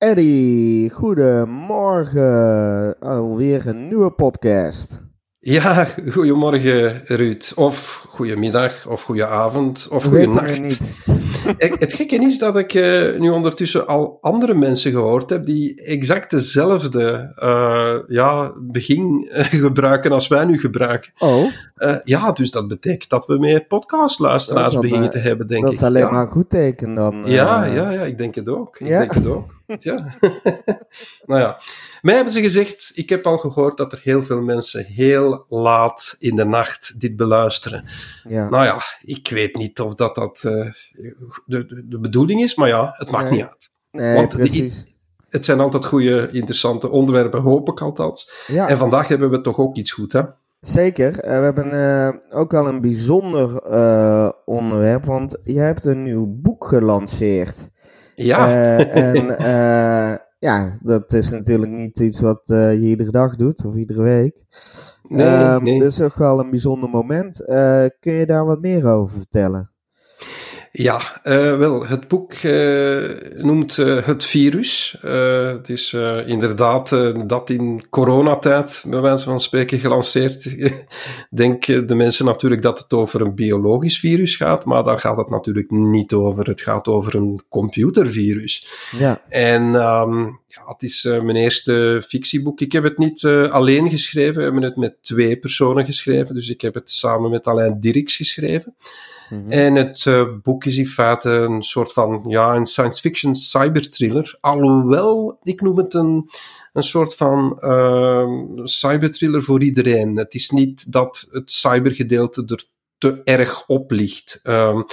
Eddie, goedemorgen. Alweer een nieuwe podcast. Ja, goedemorgen Ruud. Of goedemiddag, of goedenavond, of goedenacht. Het gekke is dat ik uh, nu ondertussen al andere mensen gehoord heb die exact dezelfde uh, ja, begin uh, gebruiken als wij nu gebruiken. Oh. ja, dus dat betekent dat we meer podcastluisteraars oh, beginnen te hebben, denk dat ik. Dat is alleen ja. maar een goed teken dan. Ja, ja, ja, ik denk het ook. Ik denk het ook. Ja. nou ja. Mij hebben ze gezegd, ik heb al gehoord dat er heel veel mensen heel laat in de nacht dit beluisteren. Ja. Nou ja, ik weet niet of dat, dat uh, de, de, de, bedoeling is, maar ja, het maakt nee. niet uit. Nee, Want precies. Die, het zijn altijd goede, interessante onderwerpen, hoop ik althans. Ja. En vandaag hebben we toch ook iets goed, hè? Zeker. Uh, we hebben uh, ook wel een bijzonder uh, onderwerp, want jij hebt een nieuw boek gelanceerd. Ja. en ja, dat is natuurlijk niet iets wat je iedere dag doet of iedere week. Nee, um, nee. Dus ook wel een bijzonder moment. kun je daar wat meer over vertellen? Ja, uh, wel, het boek uh, noemt uh, Het Virus. het is inderdaad dat in coronatijd, bij wijze van spreken, gelanceerd. Denken de mensen natuurlijk dat het over een biologisch virus gaat, maar daar gaat het natuurlijk niet over. Het gaat over een computervirus. Ja. En um, ja, het is mijn eerste fictieboek. Ik heb het niet alleen geschreven, we hebben het met twee personen geschreven. Dus ik heb het samen met Alain Dirks geschreven. Mhm. En het uh, boek is in feite een soort van, ja, een science fiction cyberthriller. Alhoewel, ik noem het een, een soort van uh, cyberthriller voor iedereen. Het is niet dat het cybergedeelte er te erg op ligt. Um,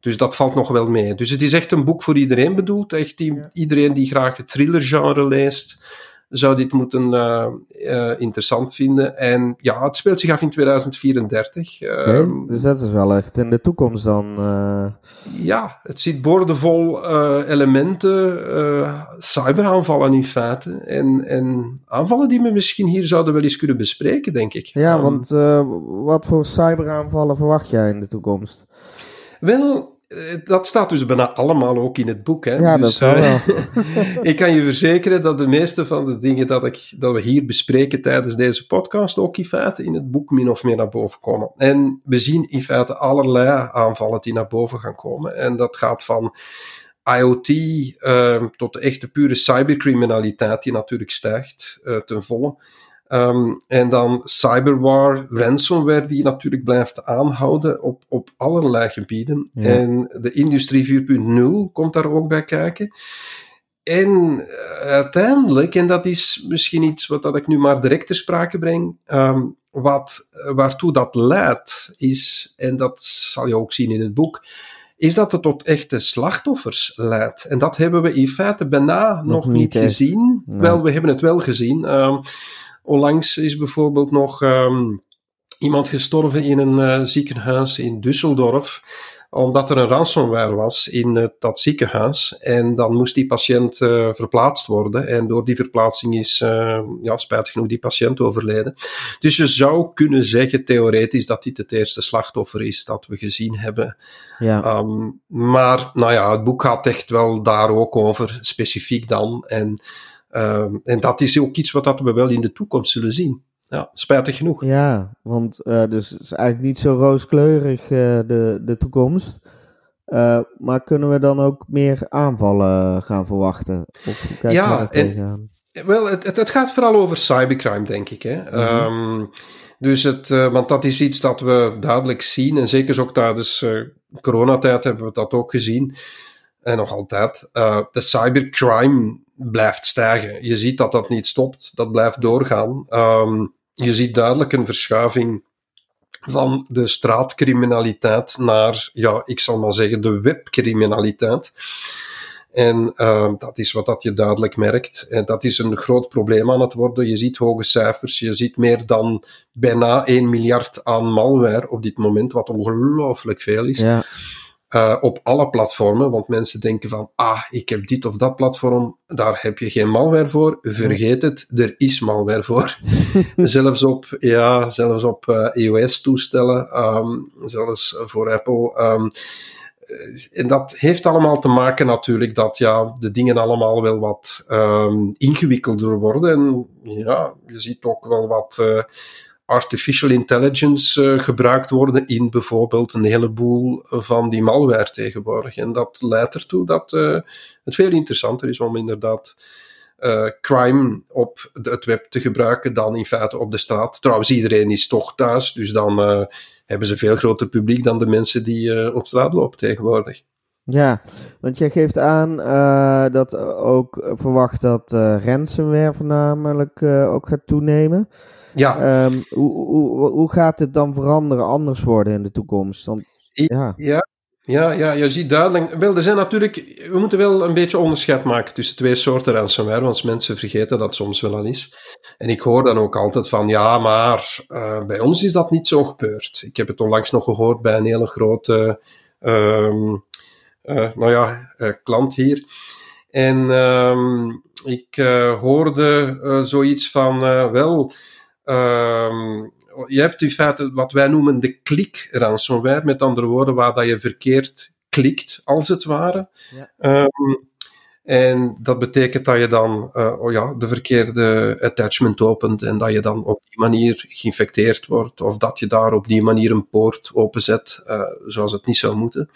dus dat valt nog wel mee. Dus het is echt een boek voor iedereen bedoeld. Echt die, Ja. iedereen die graag het thrillergenre leest, zou dit moeten uh, uh, interessant vinden. En ja, het speelt zich af in 2034. Oké, Ehm, dus dat is wel echt in de toekomst dan. eh, ja, het zit boordevol elementen, cyberaanvallen in feite. En, en aanvallen die we misschien hier zouden wel eens kunnen bespreken, denk ik. Ja, Um, want eh, wat voor cyberaanvallen verwacht jij in de toekomst? Wel, eh, dat staat dus bijna allemaal ook in het boek. Hè? Ja, dus, dat wel eh, wel. ik kan je verzekeren dat de meeste van de dingen dat, ik, dat we hier bespreken tijdens deze podcast ook in feite in het boek min of meer naar boven komen. En we zien in feite allerlei aanvallen die naar boven gaan komen. En dat gaat van IoT uh, tot de echte pure cybercriminaliteit die natuurlijk stijgt uh, ten volle. Um, en dan cyberwar, ransomware die natuurlijk blijft aanhouden op, op allerlei gebieden. Ja. En de industrie 4.0 komt daar ook bij kijken. En uh, uiteindelijk, en dat is misschien iets wat dat ik nu maar direct ter sprake breng, um, wat, waartoe dat leidt, is, en dat zal je ook zien in het boek, is dat het tot echte slachtoffers leidt. En dat hebben we in feite bijna nog, nog niet gezien. Nee. Wel, we hebben het wel gezien. Um, onlangs is bijvoorbeeld nog um, iemand gestorven in een uh, ziekenhuis in Düsseldorf, omdat er een ransomware was in uh, dat ziekenhuis. En dan moest die patiënt uh, verplaatst worden. En door die verplaatsing is, ja, spijtig genoeg, die patiënt overleden. Dus je zou kunnen zeggen, theoretisch, dat dit het eerste slachtoffer is dat we gezien hebben. Ja. Um, maar, nou ja, het boek gaat echt wel daar ook over, specifiek dan. En um, en dat is ook iets wat dat we wel in de toekomst zullen zien. Ja, spijtig genoeg. Ja, want uh, dus het is eigenlijk niet zo rooskleurig uh, de, de toekomst. Uh, maar kunnen we dan ook meer aanvallen gaan verwachten? Of kijk ja, en, wel, het, het, het, gaat vooral over cybercrime, denk ik. Hè? Mm -hmm. um, dus het, want dat is iets dat we duidelijk zien. En zeker ook tijdens coronatijd hebben we dat ook gezien. En nog altijd. de cybercrime blijft stijgen. Je ziet dat dat niet stopt, dat blijft doorgaan. Um, je ziet duidelijk een verschuiving van de straatcriminaliteit naar, ja, ik zal maar zeggen, de webcriminaliteit. En uh, dat is wat dat je duidelijk merkt. En dat is een groot probleem aan het worden. Je ziet hoge cijfers. Je ziet meer dan bijna 1 miljard aan malware op dit moment, wat ongelooflijk veel is. Ja. Uh, op alle platformen, want mensen denken van, ah, ik heb dit of dat platform, daar heb je geen malware voor. Vergeet het, er is malware voor. zelfs op, ja, zelfs op uh, iOS-toestellen, um, zelfs voor Apple. Um, en dat heeft allemaal te maken natuurlijk dat ja, de dingen allemaal wel wat um, ingewikkelder worden. En ja, je ziet ook wel wat uh, artificial intelligence uh, gebruikt worden in bijvoorbeeld een heleboel van die malware tegenwoordig. En dat leidt ertoe dat uh, het veel interessanter is om inderdaad uh, crime op het web te gebruiken dan in feite op de straat. Trouwens, iedereen is toch thuis, dus dan hebben ze veel groter publiek dan de mensen die op straat lopen tegenwoordig. Ja, want jij geeft aan dat ook verwacht dat ransomware voornamelijk ook gaat toenemen. Ja. Um, hoe, hoe, hoe gaat het dan veranderen, anders worden in de toekomst? Want, ja. ja. Ja, ja, je ziet duidelijk. Wel, er zijn natuurlijk. We moeten wel een beetje onderscheid maken tussen twee soorten ransomware, want mensen vergeten dat soms wel al is. En ik hoor dan ook altijd van: ja, maar uh, bij ons is dat niet zo gebeurd. Ik heb het onlangs nog gehoord bij een hele grote. Uh, uh, nou ja, klant hier. En ehm, ik hoorde zoiets van: wel. Ehm, je hebt in feite wat wij noemen de klik-ransomware, met andere woorden, waar dat je verkeerd klikt, als het ware. Ja. Um, en dat betekent dat je dan uh, oh ja, de verkeerde attachment opent en dat je dan op die manier geïnfecteerd wordt, of dat je daar op die manier een poort openzet, uh, zoals het niet zou moeten.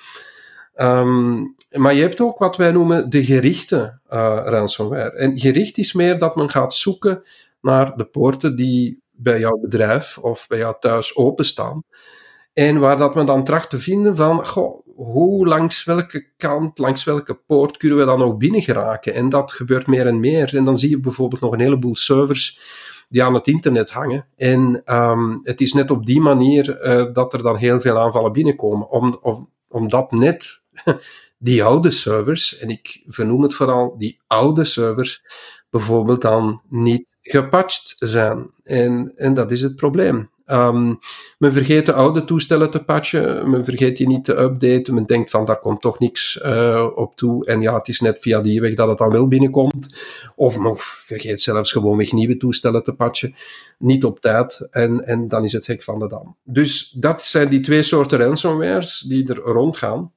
Um, maar je hebt ook wat wij noemen de gerichte uh, ransomware. En gericht is meer dat men gaat zoeken naar de poorten die bij jouw bedrijf of bij jou thuis openstaan. En waar dat men dan tracht te vinden van, goh, hoe langs welke kant, langs welke poort kunnen we dan ook binnen geraken? En dat gebeurt meer en meer. En dan zie je bijvoorbeeld nog een heleboel servers die aan het internet hangen. En um, het is net op die manier uh, dat er dan heel veel aanvallen binnenkomen. Om, om, omdat net die oude servers, en ik vernoem het vooral die oude servers, bijvoorbeeld dan niet gepatcht zijn. En, en dat is het probleem. Um, men vergeet de oude toestellen te patchen, men vergeet die niet te updaten, men denkt van daar komt toch niks uh, op toe en ja, het is net via die weg dat het dan wel binnenkomt. Of men vergeet zelfs gewoonweg nieuwe toestellen te patchen, niet op tijd en, en dan is het hek van de dam. Dus dat zijn die twee soorten ransomwares die er rondgaan.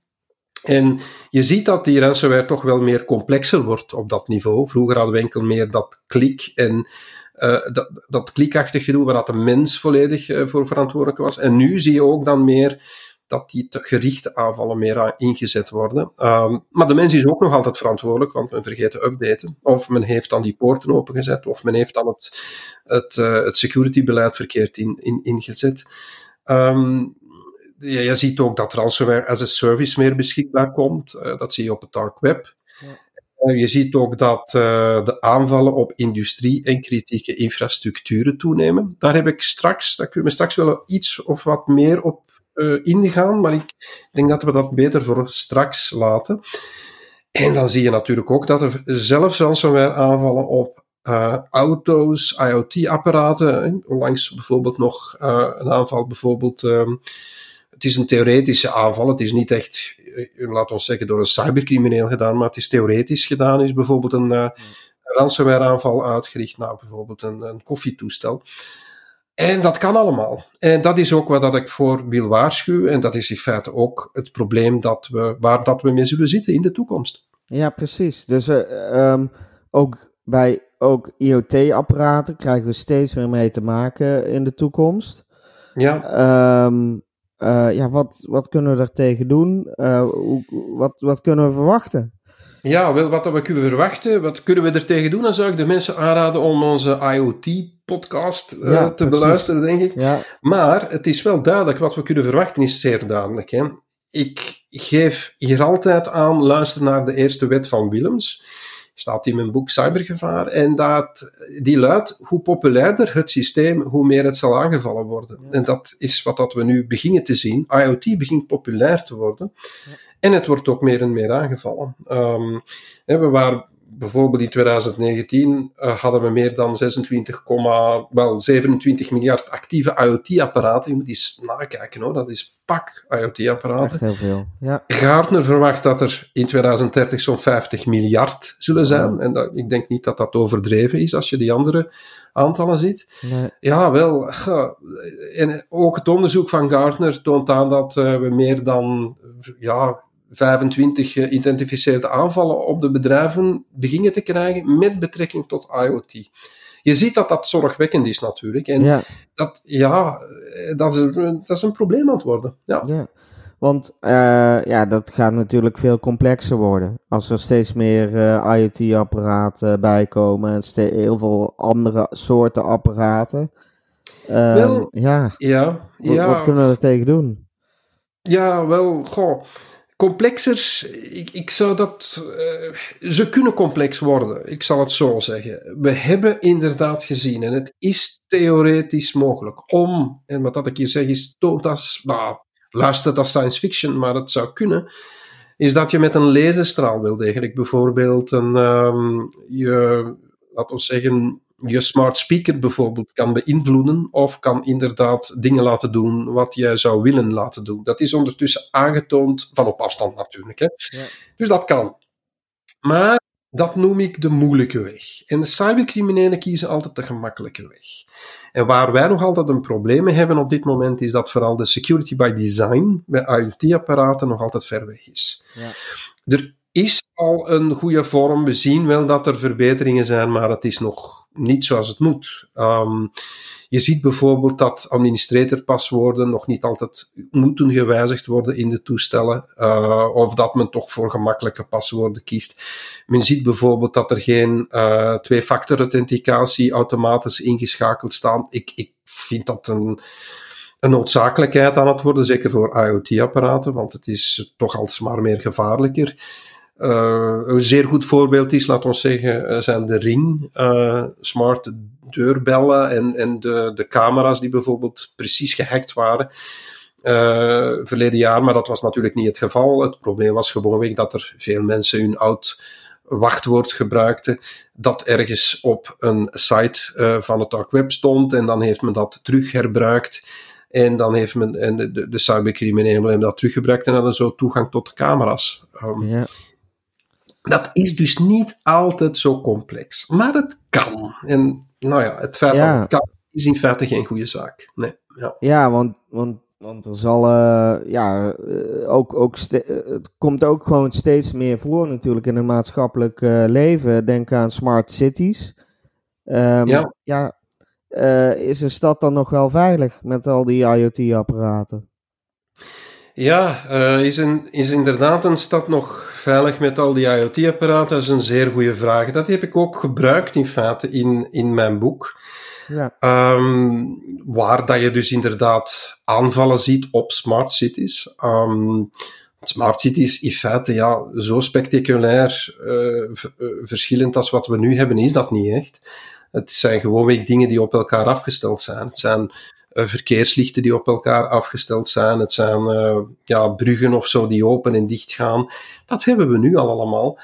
En je ziet dat die ransomware toch wel meer complexer wordt op dat niveau. Vroeger hadden we enkel meer dat klik en uh, dat, dat klikachtig gedoe waar dat de mens volledig uh, voor verantwoordelijk was. En nu zie je ook dan meer dat die gerichte aanvallen meer ingezet worden. Um, maar de mens is ook nog altijd verantwoordelijk, want men vergeet te updaten. Of men heeft dan die poorten opengezet, of men heeft dan het, het, uh, het security-beleid verkeerd in, in, ingezet. Um, ja, je ziet ook dat ransomware as a service meer beschikbaar komt. Uh, dat zie je op het dark web. Ja. Uh, je ziet ook dat uh, de aanvallen op industrie en kritieke infrastructuren toenemen. Daar heb ik straks, daar kunnen we straks wel iets of wat meer op ingaan, maar ik denk dat we dat beter voor straks laten. En dan zie je natuurlijk ook dat er zelfs ransomware aanvallen op uh, auto's, IoT-apparaten. Onlangs bijvoorbeeld nog uh, een aanval, bijvoorbeeld. Um, het is een theoretische aanval. Het is niet echt, uh, laten we zeggen, door een cybercrimineel gedaan, maar het is theoretisch gedaan. Is bijvoorbeeld een uh, ransomware aanval uitgericht naar bijvoorbeeld een, een koffietoestel. En dat kan allemaal. En dat is ook wat dat ik voor wil waarschuwen. En dat is in feite ook het probleem dat we, waar dat we mee zullen zitten in de toekomst. Ja, precies. Dus uh, um, ook bij ook IoT-apparaten krijgen we steeds meer mee te maken in de toekomst. Ja. Um, uh, ja, wat, wat kunnen we er tegen doen? Uh, hoe, wat, wat kunnen we verwachten? Ja, wel, wat we kunnen verwachten, wat kunnen we er tegen doen? Dan zou ik de mensen aanraden om onze IoT-podcast uh, ja, te precies. beluisteren, denk ik. Ja. Maar het is wel duidelijk, wat we kunnen verwachten is zeer duidelijk. Hè? Ik geef hier altijd aan, luister naar de eerste wet van Willems staat in mijn boek Cybergevaar. En dat, die luidt, hoe populairder het systeem, hoe meer het zal aangevallen worden. En dat is wat dat we nu beginnen te zien. IoT begint populair te worden. En het wordt ook meer en meer aangevallen. Um, we waren bijvoorbeeld in 2019 uh, eh, hadden we meer dan 26, wel 27 miljard actieve IoT-apparaten. Je moet eens nakijken hoor, dat is pak IoT-apparaten. heel veel, ja. Gartner verwacht dat er in 2030 zo'n 50 miljard zullen zijn. En dat, ik denk niet dat dat overdreven is als je die andere aantallen ziet. Nee. Ja, wel. En ook het onderzoek van Gartner toont aan dat uh, we meer dan ja, 25 geïdentificeerde aanvallen op de bedrijven beginnen te krijgen met betrekking tot IoT. Je ziet dat dat zorgwekkend is natuurlijk. En ja. Dat, ja, dat, is een, dat is een probleem aan het worden. Ja. ja. Want uh, ja, dat gaat natuurlijk veel complexer worden. Als er steeds meer uh, IoT-apparaten bijkomen en heel veel andere soorten apparaten. Uh, wel, ja. Ja, ja. Wat, wat kunnen we er tegen doen? Ja, wel, goh complexer, ik, ik zou dat. Uh, ze kunnen complex worden, ik zal het zo zeggen. We hebben inderdaad gezien, en het is theoretisch mogelijk om, en wat dat ik hier zeg is, toont als, nou, luistert als science fiction, maar het zou kunnen, is dat je met een laserstraal wil degelijk bijvoorbeeld een, um, je, laten we zeggen, je smart speaker bijvoorbeeld kan beïnvloeden of kan inderdaad dingen laten doen wat jij zou willen laten doen. Dat is ondertussen aangetoond, van op afstand natuurlijk. Hè? Ja. Dus dat kan. Maar dat noem ik de moeilijke weg. En de cybercriminelen kiezen altijd de gemakkelijke weg. En waar wij nog altijd een probleem mee hebben op dit moment, is dat vooral de security by design bij IoT-apparaten nog altijd ver weg is. Ja. Er is al een goede vorm. We zien wel dat er verbeteringen zijn, maar het is nog niet zoals het moet. Um, je ziet bijvoorbeeld dat administratorpaswoorden nog niet altijd moeten gewijzigd worden in de toestellen, uh, of dat men toch voor gemakkelijke paswoorden kiest. Men ziet bijvoorbeeld dat er geen uh, twee-factor authenticatie automatisch ingeschakeld staan. Ik, ik vind dat een, een noodzakelijkheid aan het worden, zeker voor IoT-apparaten, want het is toch alsmaar meer gevaarlijker. Uh, een zeer goed voorbeeld is, laten we zeggen, eh, zijn de Ring, uh, smart deurbellen en, en de, de camera's die bijvoorbeeld precies gehackt waren uh, verleden jaar. Maar dat was natuurlijk niet het geval. Het probleem was gewoonweg dat er veel mensen hun oud wachtwoord gebruikten, dat ergens op een site van het dark web stond en dan heeft men dat terug herbruikt. En dan heeft men, en de, de, cybercriminelen hebben dat teruggebruikt en hadden zo toegang tot de camera's. Um, ja. Dat is dus niet altijd zo complex. Maar het kan. En nou ja, het feit Ja. dat het kan, is in feite geen goede zaak. Nee. Ja. Ja, want, want, want er zal, eh, ja, eh, ook, ook eh, het komt ook gewoon steeds meer voor natuurlijk in het maatschappelijk leven. Denk aan smart cities. Ehm, Ja. ja is een stad dan nog wel veilig met al die IoT-apparaten? Ja, is, een, is inderdaad een stad nog veilig met al die IoT-apparaten? Dat is een zeer goede vraag. Dat heb ik ook gebruikt in feite in, in mijn boek. Ja, Ehm, waar dat je dus inderdaad aanvallen ziet op smart cities. Ehm, smart cities in feite ja, zo spectaculair eh, eh, verschillend als wat we nu hebben, is dat niet echt. Het zijn gewoonweg dingen die op elkaar afgesteld zijn. Het zijn verkeerslichten die op elkaar afgesteld zijn. Het zijn eh, ja, bruggen of zo die open en dicht gaan. Dat hebben we nu al allemaal.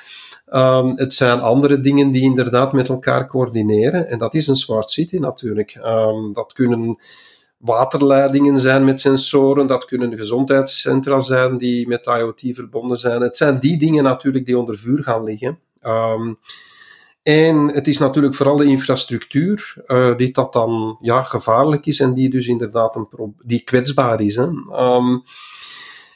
Ehm, het zijn andere dingen die inderdaad met elkaar coördineren. En dat is een smart city natuurlijk. Ehm, dat kunnen waterleidingen zijn met sensoren. Dat kunnen gezondheidscentra zijn die met IoT verbonden zijn. Het zijn die dingen natuurlijk die onder vuur gaan liggen. Ehm, en het is natuurlijk vooral de infrastructuur eh, die dat dan ja, gevaarlijk is en die dus inderdaad een die kwetsbaar is. Hè. Ehm,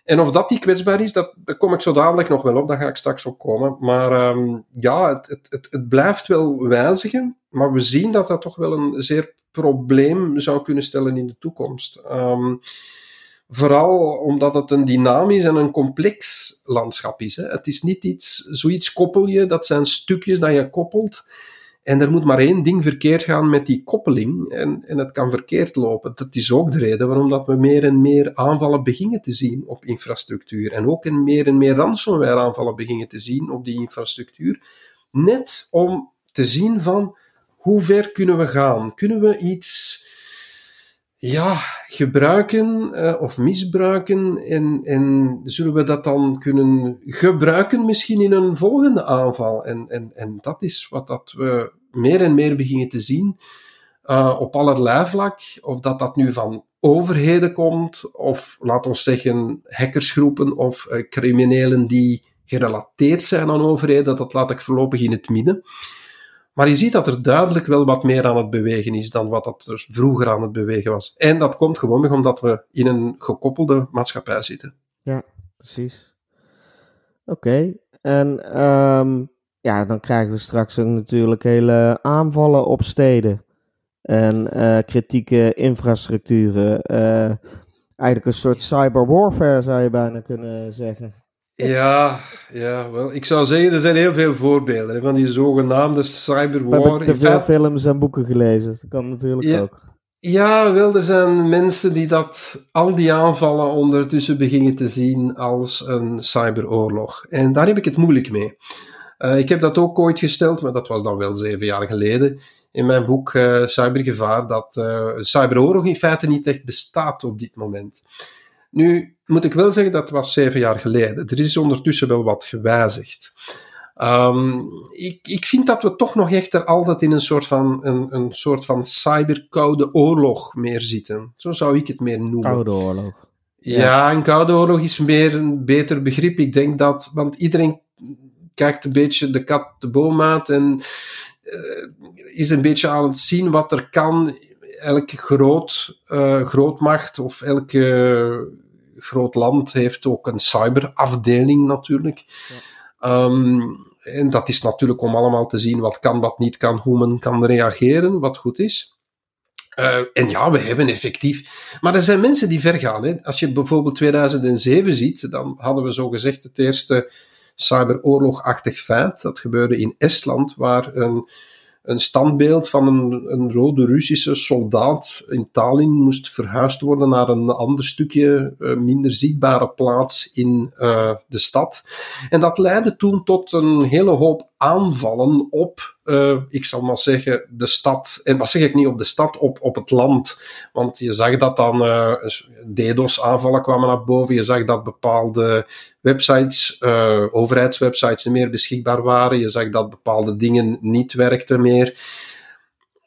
en of dat die kwetsbaar is, dat, daar kom ik zo dadelijk nog wel op, daar ga ik straks op komen. Maar ehm, ja, het, het, het, het blijft wel wijzigen, maar we zien dat dat toch wel een zeer probleem zou kunnen stellen in de toekomst. Ehm, vooral omdat het een dynamisch en een complex landschap is. Hè. Het is niet iets, zoiets koppel je, dat zijn stukjes dat je koppelt. En er moet maar één ding verkeerd gaan met die koppeling en, en het kan verkeerd lopen. Dat is ook de reden waarom dat we meer en meer aanvallen beginnen te zien op infrastructuur. En ook in meer en meer ransomware aanvallen beginnen te zien op die infrastructuur. net om te zien van hoe ver kunnen we gaan? Kunnen we iets ja, gebruiken uh, of misbruiken en, en zullen we dat dan kunnen gebruiken misschien in een volgende aanval? En, en, en dat is wat dat we meer en meer beginnen te zien uh, op allerlei vlak. Of dat dat nu van overheden komt, of laat ons zeggen hackersgroepen of uh, criminelen die gerelateerd zijn aan overheden, dat laat ik voorlopig in het midden. Maar je ziet dat er duidelijk wel wat meer aan het bewegen is dan wat dat er vroeger aan het bewegen was. En dat komt gewoon omdat we in een gekoppelde maatschappij zitten. Ja, precies. Oké, en um, ja, dan krijgen we straks ook natuurlijk hele aanvallen op steden. En uh, kritieke infrastructuren. Uh, eigenlijk een soort cyberwarfare zou je bijna kunnen zeggen. Ja, ja wel, ik zou zeggen, er zijn heel veel voorbeelden hè, van die zogenaamde cyberwar. We hebben te veel films en boeken gelezen, dat kan natuurlijk ook. Ja, wel, er zijn mensen die dat, al die aanvallen ondertussen beginnen te zien als een cyberoorlog. En daar heb ik het moeilijk mee. Uh, ik heb dat ook ooit gesteld, maar dat was dan wel zeven jaar geleden, in mijn boek uh, Cybergevaar, dat uh, cyberoorlog in feite niet echt bestaat op dit moment. Nu moet ik wel zeggen, dat was zeven jaar geleden. Er is ondertussen wel wat gewijzigd. Um, ik, ik vind dat we toch nog echter altijd in een soort van, een, een soort van cyberkoude oorlog meer zitten. Zo zou ik het meer noemen. Koude oorlog. Ja, ja een koude oorlog is meer een beter begrip. Ik denk dat, want iedereen kijkt een beetje de kat de boom uit en uh, is een beetje aan het zien wat er kan elke groot, uh, grootmacht of elke groot land heeft ook een cyberafdeling natuurlijk. Ja. Um, en dat is natuurlijk om allemaal te zien wat kan, wat niet kan, hoe men kan reageren, wat goed is. Uh, en ja, we hebben effectief. Maar er zijn mensen die ver gaan. Hè. Als je bijvoorbeeld 2007 ziet, dan hadden we zo gezegd het eerste cyberoorlogachtig feit. Dat gebeurde in Estland, waar een een standbeeld van een, een rode Russische soldaat in Tallinn moest verhuisd worden naar een ander stukje, uh, minder zichtbare plaats in uh, de stad. En dat leidde toen tot een hele hoop aanvallen op, uh, ik zal maar zeggen, de stad. En wat zeg ik niet op de stad, op, op het land. Want je zag dat dan uh, DDoS-aanvallen kwamen naar boven. Je zag dat bepaalde websites, uh, overheidswebsites niet meer beschikbaar waren. Je zag dat bepaalde dingen niet werkten meer.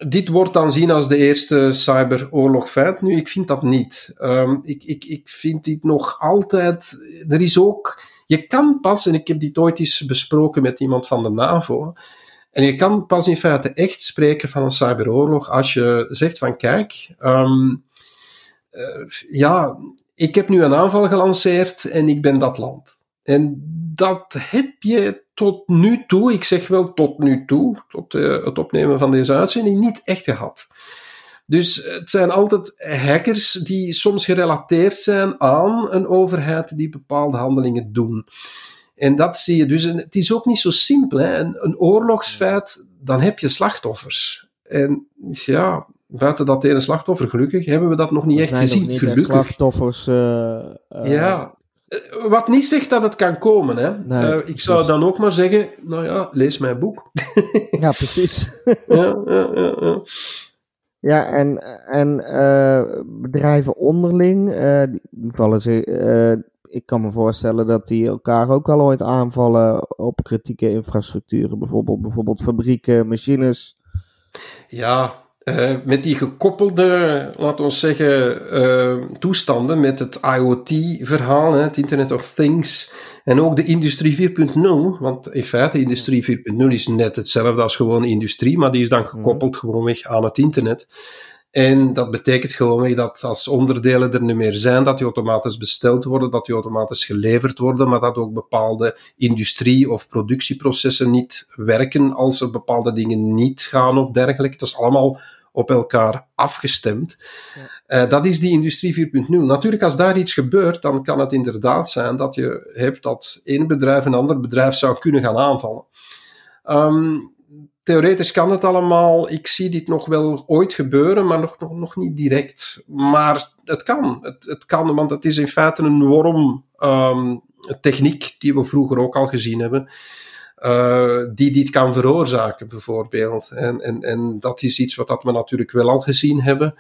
Dit wordt dan zien als de eerste cyberoorlogfeit. Nu, ik vind dat niet. Um, ik, ik, ik vind dit nog altijd. Er is ook je kan pas, en ik heb dit ooit eens besproken met iemand van de NAVO, en je kan pas in feite echt spreken van een cyberoorlog als je zegt van kijk, um, uh, ja, ik heb nu een aanval gelanceerd en ik ben dat land. En dat heb je tot nu toe, ik zeg wel tot nu toe, tot uh, het opnemen van deze uitzending, niet echt gehad. Dus het zijn altijd hackers die soms gerelateerd zijn aan een overheid die bepaalde handelingen doen. En dat zie je dus. En het is ook niet zo simpel. Hè. Een, een oorlogsfeit, dan heb je slachtoffers. En ja, buiten dat ene slachtoffer, gelukkig, hebben we dat nog niet echt gezien. Niet gelukkig. slachtoffers. Uh, uh, ja. Wat niet zegt dat het kan komen. Hè. Nee, uh, ik zou dan ook maar zeggen, nou ja, lees mijn boek. ja, precies. ja, ja, ja, ja. Ja, en, en uh, bedrijven onderling, uh, die vallen ze, uh, ik kan me voorstellen dat die elkaar ook al ooit aanvallen op kritieke infrastructuren, bijvoorbeeld, bijvoorbeeld fabrieken, machines. Ja, uh, met die gekoppelde, laten we zeggen, uh, toestanden met het IoT-verhaal, het Internet of Things, en ook de Industrie 4.0, want in feite, Industrie 4.0 is net hetzelfde als gewoon industrie, maar die is dan gekoppeld gewoonweg aan het internet. En dat betekent gewoonweg dat als onderdelen er niet meer zijn, dat die automatisch besteld worden, dat die automatisch geleverd worden, maar dat ook bepaalde industrie- of productieprocessen niet werken als er bepaalde dingen niet gaan of dergelijke. Dat is allemaal op elkaar afgestemd. Ja. Uh, dat is die industrie 4.0. Natuurlijk, als daar iets gebeurt, dan kan het inderdaad zijn dat je hebt dat één bedrijf een ander bedrijf zou kunnen gaan aanvallen. Um, theoretisch kan het allemaal. Ik zie dit nog wel ooit gebeuren, maar nog, nog, nog niet direct. Maar het kan. Het, het kan, want het is in feite een worm um, techniek die we vroeger ook al gezien hebben. die dit kan veroorzaken, bijvoorbeeld. En, en, en dat is iets wat dat we natuurlijk wel al gezien hebben.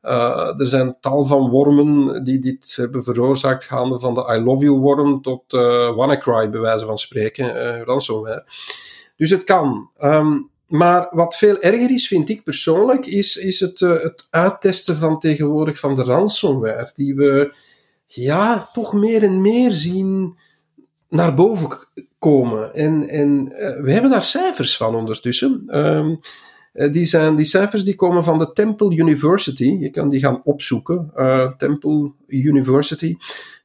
er zijn tal van wormen die dit hebben veroorzaakt, gaande van de I love you worm tot uh, WannaCry, bij wijze van spreken, ransomware. Dus het kan. Um, maar wat veel erger is, vind ik persoonlijk, is, is het, uh, het uittesten van tegenwoordig van de ransomware. Die we ja, toch meer en meer zien naar boven komen. En, en uh, we hebben daar cijfers van ondertussen. Um, die, zijn, die cijfers die komen van de Temple University. Je kan die gaan opzoeken. Uh, Temple University.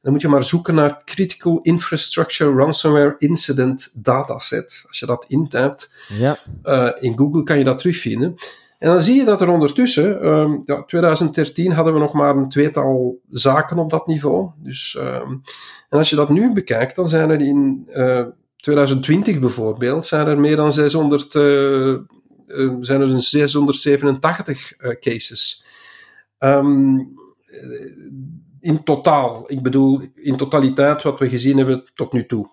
Dan moet je maar zoeken naar Critical Infrastructure Ransomware Incident Dataset. Als je dat intypt ja. uh, in Google kan je dat terugvinden. En dan zie je dat er ondertussen, um, ja, 2013 hadden we nog maar een tweetal zaken op dat niveau. Dus, um, en als je dat nu bekijkt, dan zijn er in uh, 2020 bijvoorbeeld, zijn er meer dan 600, uh, uh, zijn er 687 cases. Um, in totaal. Ik bedoel, in totaliteit wat we gezien hebben tot nu toe.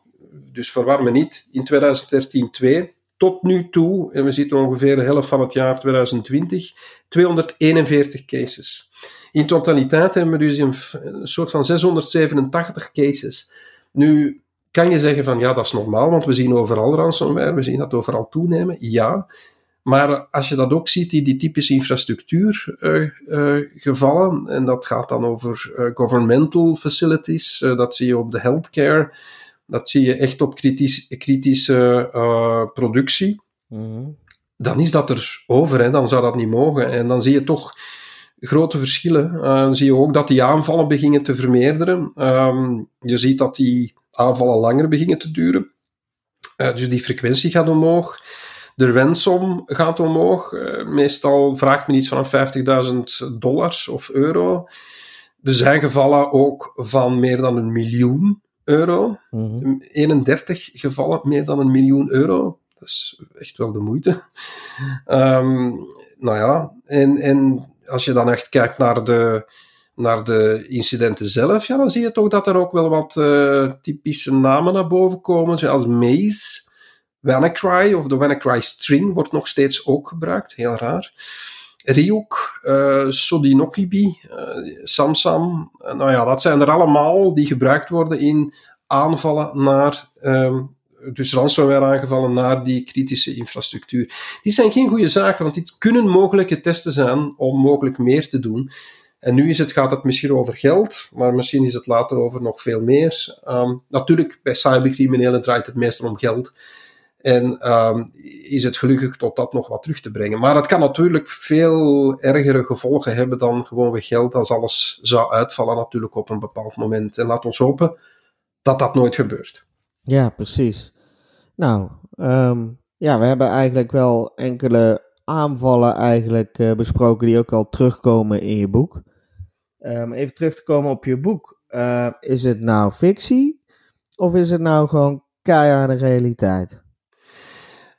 Dus verwar me niet. In 2013 2, tot nu toe, en we zitten ongeveer de helft van het jaar 2020, 241 cases. In totaliteit hebben we dus een, een soort van 687 cases. Nu kan je zeggen van ja, dat is normaal, want we zien overal ransomware, we zien dat overal toenemen. Ja, maar als je dat ook ziet in die typische infrastructuurgevallen, uh, uh, en dat gaat dan over uh, governmental facilities, dat zie je op de healthcare, dat zie je echt op kritisch, kritische productie, mm-hmm. dan is dat er over, hè, dan zou dat niet mogen. En dan zie je toch grote verschillen. dan zie je ook dat die aanvallen beginnen te vermeerderen. Um, je ziet dat die aanvallen langer beginnen te duren. dus die frequentie gaat omhoog. De ransom gaat omhoog. Uh, meestal vraagt men iets van 50.000 dollars of euro. Er zijn gevallen ook van meer dan een miljoen euro. Mm 31 gevallen meer dan een miljoen euro. Dat is echt wel de moeite. Um, nou ja, en, en als je dan echt kijkt naar de, naar de incidenten zelf, ja, dan zie je toch dat er ook wel wat uh, typische namen naar boven komen, zoals Maze. WannaCry of de WannaCry string wordt nog steeds ook gebruikt, heel raar. Ryuk, uh, Sodinokibi, uh, Samsam, uh, nou ja, dat zijn er allemaal die gebruikt worden in aanvallen naar, um, dus ransomware aangevallen naar die kritische infrastructuur. Die zijn geen goede zaken, want dit kunnen mogelijke testen zijn om mogelijk meer te doen. En nu is het, gaat het misschien over geld, maar misschien is het later over nog veel meer. Um, natuurlijk, bij cybercriminelen draait het meestal om geld. En um, is het gelukkig tot dat nog wat terug te brengen. Maar het kan natuurlijk veel ergere gevolgen hebben dan gewoon weer geld als alles zou uitvallen natuurlijk op een bepaald moment. En laat ons hopen dat dat nooit gebeurt. Ja, precies. Nou, um, ja, we hebben eigenlijk wel enkele aanvallen eigenlijk uh, besproken die ook al terugkomen in je boek. Um, even terug te komen op je boek. Uh, is het nou fictie of is het nou gewoon keiharde realiteit?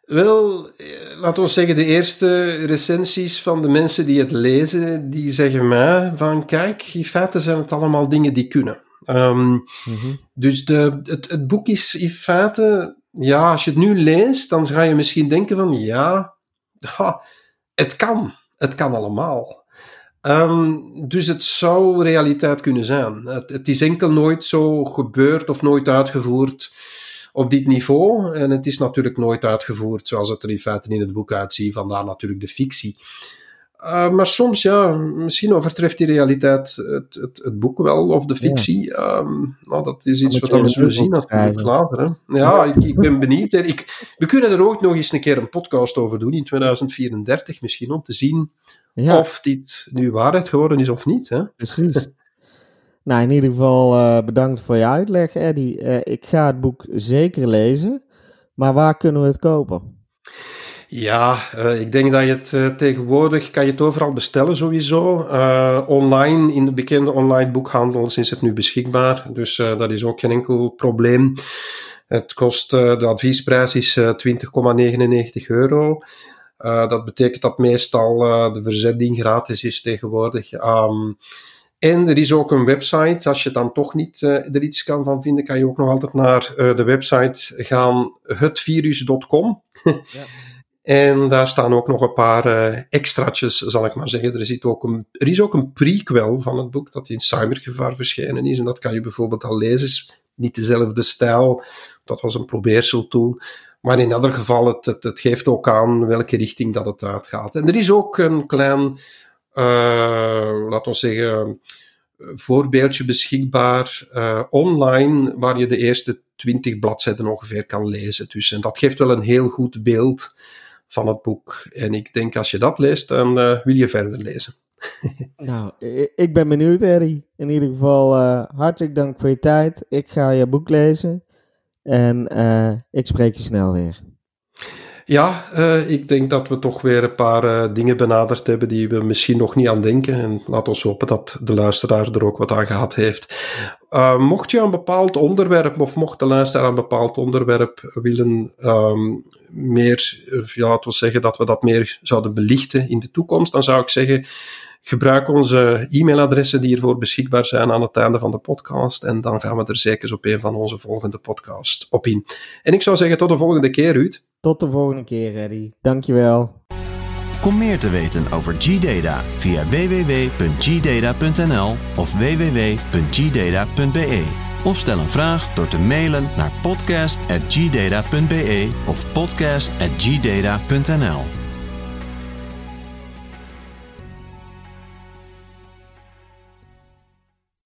Wel, eh, laten we zeggen, de eerste recensies van de mensen die het lezen, die zeggen mij van kijk, in feite zijn het allemaal dingen die kunnen. Um, mm-hmm. Dus de, het, het boek is in feite, ja, als je het nu leest, dan ga je misschien denken van ja, ha, het kan, het kan allemaal. Um, dus het zou realiteit kunnen zijn. Het, het is enkel nooit zo gebeurd of nooit uitgevoerd op dit niveau. En het is natuurlijk nooit uitgevoerd zoals het er in feite in het boek uitziet, vandaar natuurlijk de fictie. Uh, maar soms, ja, misschien overtreft die realiteit het, het, het boek wel, of de fictie. Ja. Um, nou, dat is iets wat we zullen zien natuurlijk later. Hè. Ja, ik, ik, ben benieuwd. Ik, we kunnen er ook nog eens een keer een podcast over doen, in 2034 misschien, om te zien ja. of dit nu waarheid geworden is of niet. Hè. Precies. Nou, in ieder geval uh, bedankt voor je uitleg, Eddie. Uh, ik ga het boek zeker lezen, maar waar kunnen we het kopen? Ja, uh, ik denk dat je het tegenwoordig kan je het overal bestellen sowieso. online, in de bekende online boekhandels is het nu beschikbaar, dus dat is ook geen enkel probleem. Het kost, de adviesprijs is 20,99 euro. dat betekent dat meestal de verzending gratis is tegenwoordig. Um, En er is ook een website. Als je dan toch niet uh, er iets kan van vinden, kan je ook nog altijd naar uh, de website gaan, hetvirus.com. ja. En daar staan ook nog een paar uh, extraatjes, zal ik maar zeggen. Er, zit ook een, er is ook een prequel van het boek dat in cybergevaar verschenen is. En dat kan je bijvoorbeeld al lezen. Is niet dezelfde stijl. Dat was een probeersel toen. Maar in ieder geval, het, het, het, geeft ook aan welke richting dat het uitgaat. En er is ook een klein, laten we zeggen, voorbeeldje beschikbaar uh, online, waar je de eerste twintig bladzijden ongeveer kan lezen. Dus, en dat geeft wel een heel goed beeld van het boek. En ik denk, als je dat leest, dan uh, wil je verder lezen. nou, ik ben benieuwd, Eddie. In ieder geval, hartelijk dank voor je tijd. Ik ga je boek lezen. En ik spreek je snel weer. Ja, uh, ik denk dat we toch weer een paar uh, dingen benaderd hebben die we misschien nog niet aan denken. En laat ons hopen dat de luisteraar er ook wat aan gehad heeft. Uh, mocht je een bepaald onderwerp, of mocht de luisteraar een bepaald onderwerp willen um, meer, ja, laten we zeggen dat we dat meer zouden belichten in de toekomst, dan zou ik zeggen Gebruik onze e-mailadressen die hiervoor beschikbaar zijn aan het einde van de podcast. En dan gaan we er zeker op een van onze volgende podcasts op in. En ik zou zeggen tot de volgende keer, Ruud. Tot de volgende keer, Eddie. Dankjewel. Kom meer te weten over G-Data via www.gdata.nl of www.gdata.be. Of stel een vraag door te mailen naar podcast.gdata.be of podcast.gdata.nl.